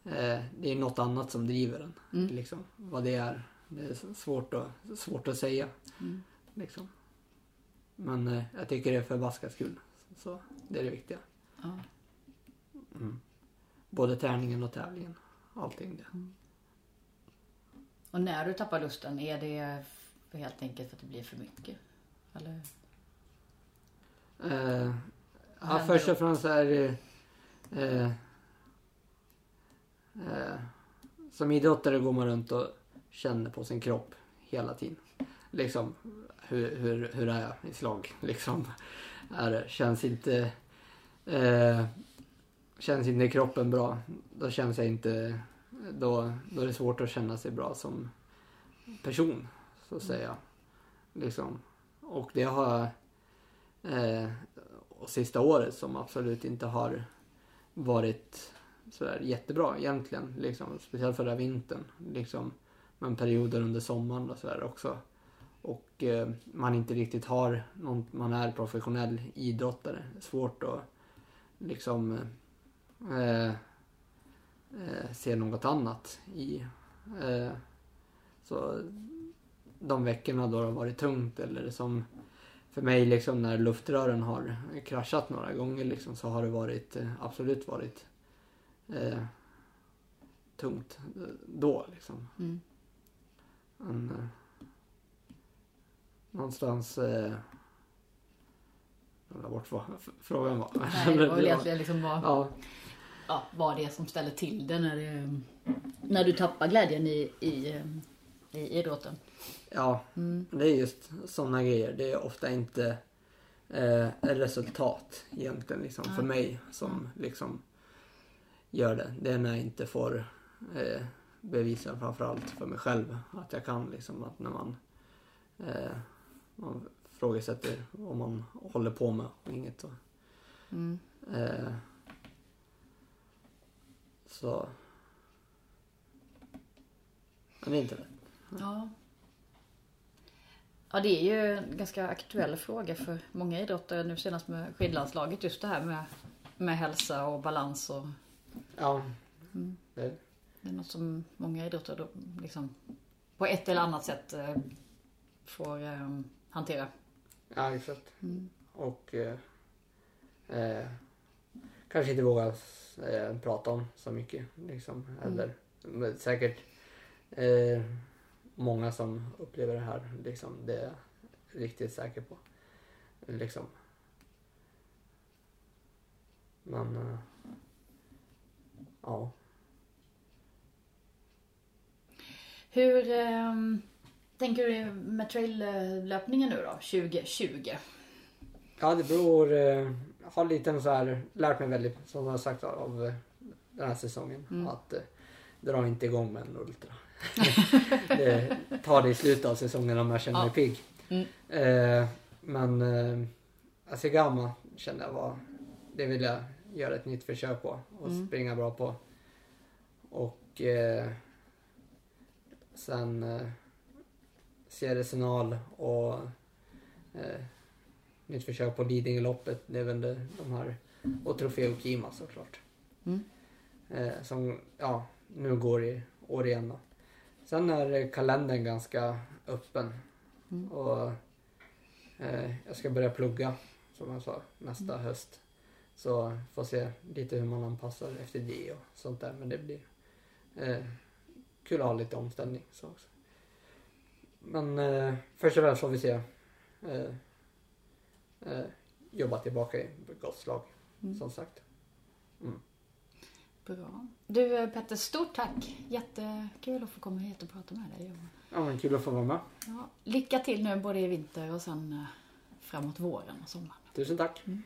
det är något annat som driver en. Mm. Liksom, vad det är. Det är svårt att, svårt att säga. Mm. Liksom. Men eh, jag tycker det är förbaskat kul. Så det är det viktiga. Ja. Mm. Både träningen och tävlingen. Allting det. Och när du tappar lusten, är det helt enkelt för att det blir för mycket? Eller? Eh, ja, först och främst är det eh, eh, Som idrottare går man runt och känner på sin kropp hela tiden. Liksom, hur, hur, hur är jag i slag? Liksom, är det, känns inte eh, Känns inte kroppen bra, då känns jag inte då, då är det svårt att känna sig bra som person, så att säga. Liksom. Och det har eh, och sista året som absolut inte har varit sådär jättebra egentligen. Liksom, speciellt förra vintern. Liksom, men perioder under sommaren och sådär också. Och eh, man inte riktigt har någon, man är professionell idrottare. Svårt att liksom eh, eh, se något annat i. Eh, så de veckorna då det har varit tungt eller som för mig liksom när luftrören har kraschat några gånger liksom så har det varit eh, absolut varit eh, tungt eh, då liksom. Mm. Men, eh, någonstans eh, jag la bort vad frågan var. Nej, det var väl egentligen liksom vad, Ja, ja, vad det är som ställer till det när, det, när du tappar glädjen i, i, eh, i idrotten. ja, Mm. det är just sådana grejer. Det är ofta inte eh, ett resultat egentligen liksom, för mig som liksom gör det. Det är när jag inte får eh, bevisa framförallt för mig själv att jag kan liksom att när man, eh, man frågasätter vad man håller på med och inget. Och, Mm. eh, så Men det är inte det. Ja. Ja, det är ju en ganska aktuell fråga för många idrottare nu senast med skidlandslaget. Just det här med, med hälsa och balans och Ja. Det, det är något som många idrottare då liksom på ett eller annat sätt eh, får eh, hantera. ja, exakt. Och eh, eh, kanske inte vågar eh, prata om så mycket. Liksom, eller, men säkert eh, många som upplever det här. Liksom, det är jag riktigt säker på. Liksom. Men ja. Hur eh, tänker du med traillöpningen nu då, 2020? Ja, det beror... Eh, har lite en så här, lärt mig väldigt, som jag har sagt, av eh, den här säsongen. Att eh, dra inte igång med en ultra. det tar det i slutet av säsongen om jag känner mig Ja. pigg. Mm. Eh, men eh, Asigama kände jag var... Det vill jag göra ett nytt försök på och Mm. springa bra på. Och eh, sen eh, Sierra och eh, nytt försök på Lidingöloppet. Det är väl det, de här. Och Trofeo Kima såklart. Mm. Eh, som, ja, nu går i år igen då. Sen är kalendern ganska öppen. Mm. Och eh, jag ska börja plugga, som jag sa, nästa höst. Så får se lite hur man anpassar efter det och sånt där. Men det blir eh, kul att ha lite omställning så också. Men eh, först och främst får vi se eh, eh, jobba tillbaka i gott slag, Mm. som sagt. Bra. Du eh, Petter, stort tack. Jättekul att få komma hit och prata med dig. Ja, men kul att få vara med. ja, lycka till nu både i vinter och sen eh, framåt våren och sommaren. Tusen tack. Mm.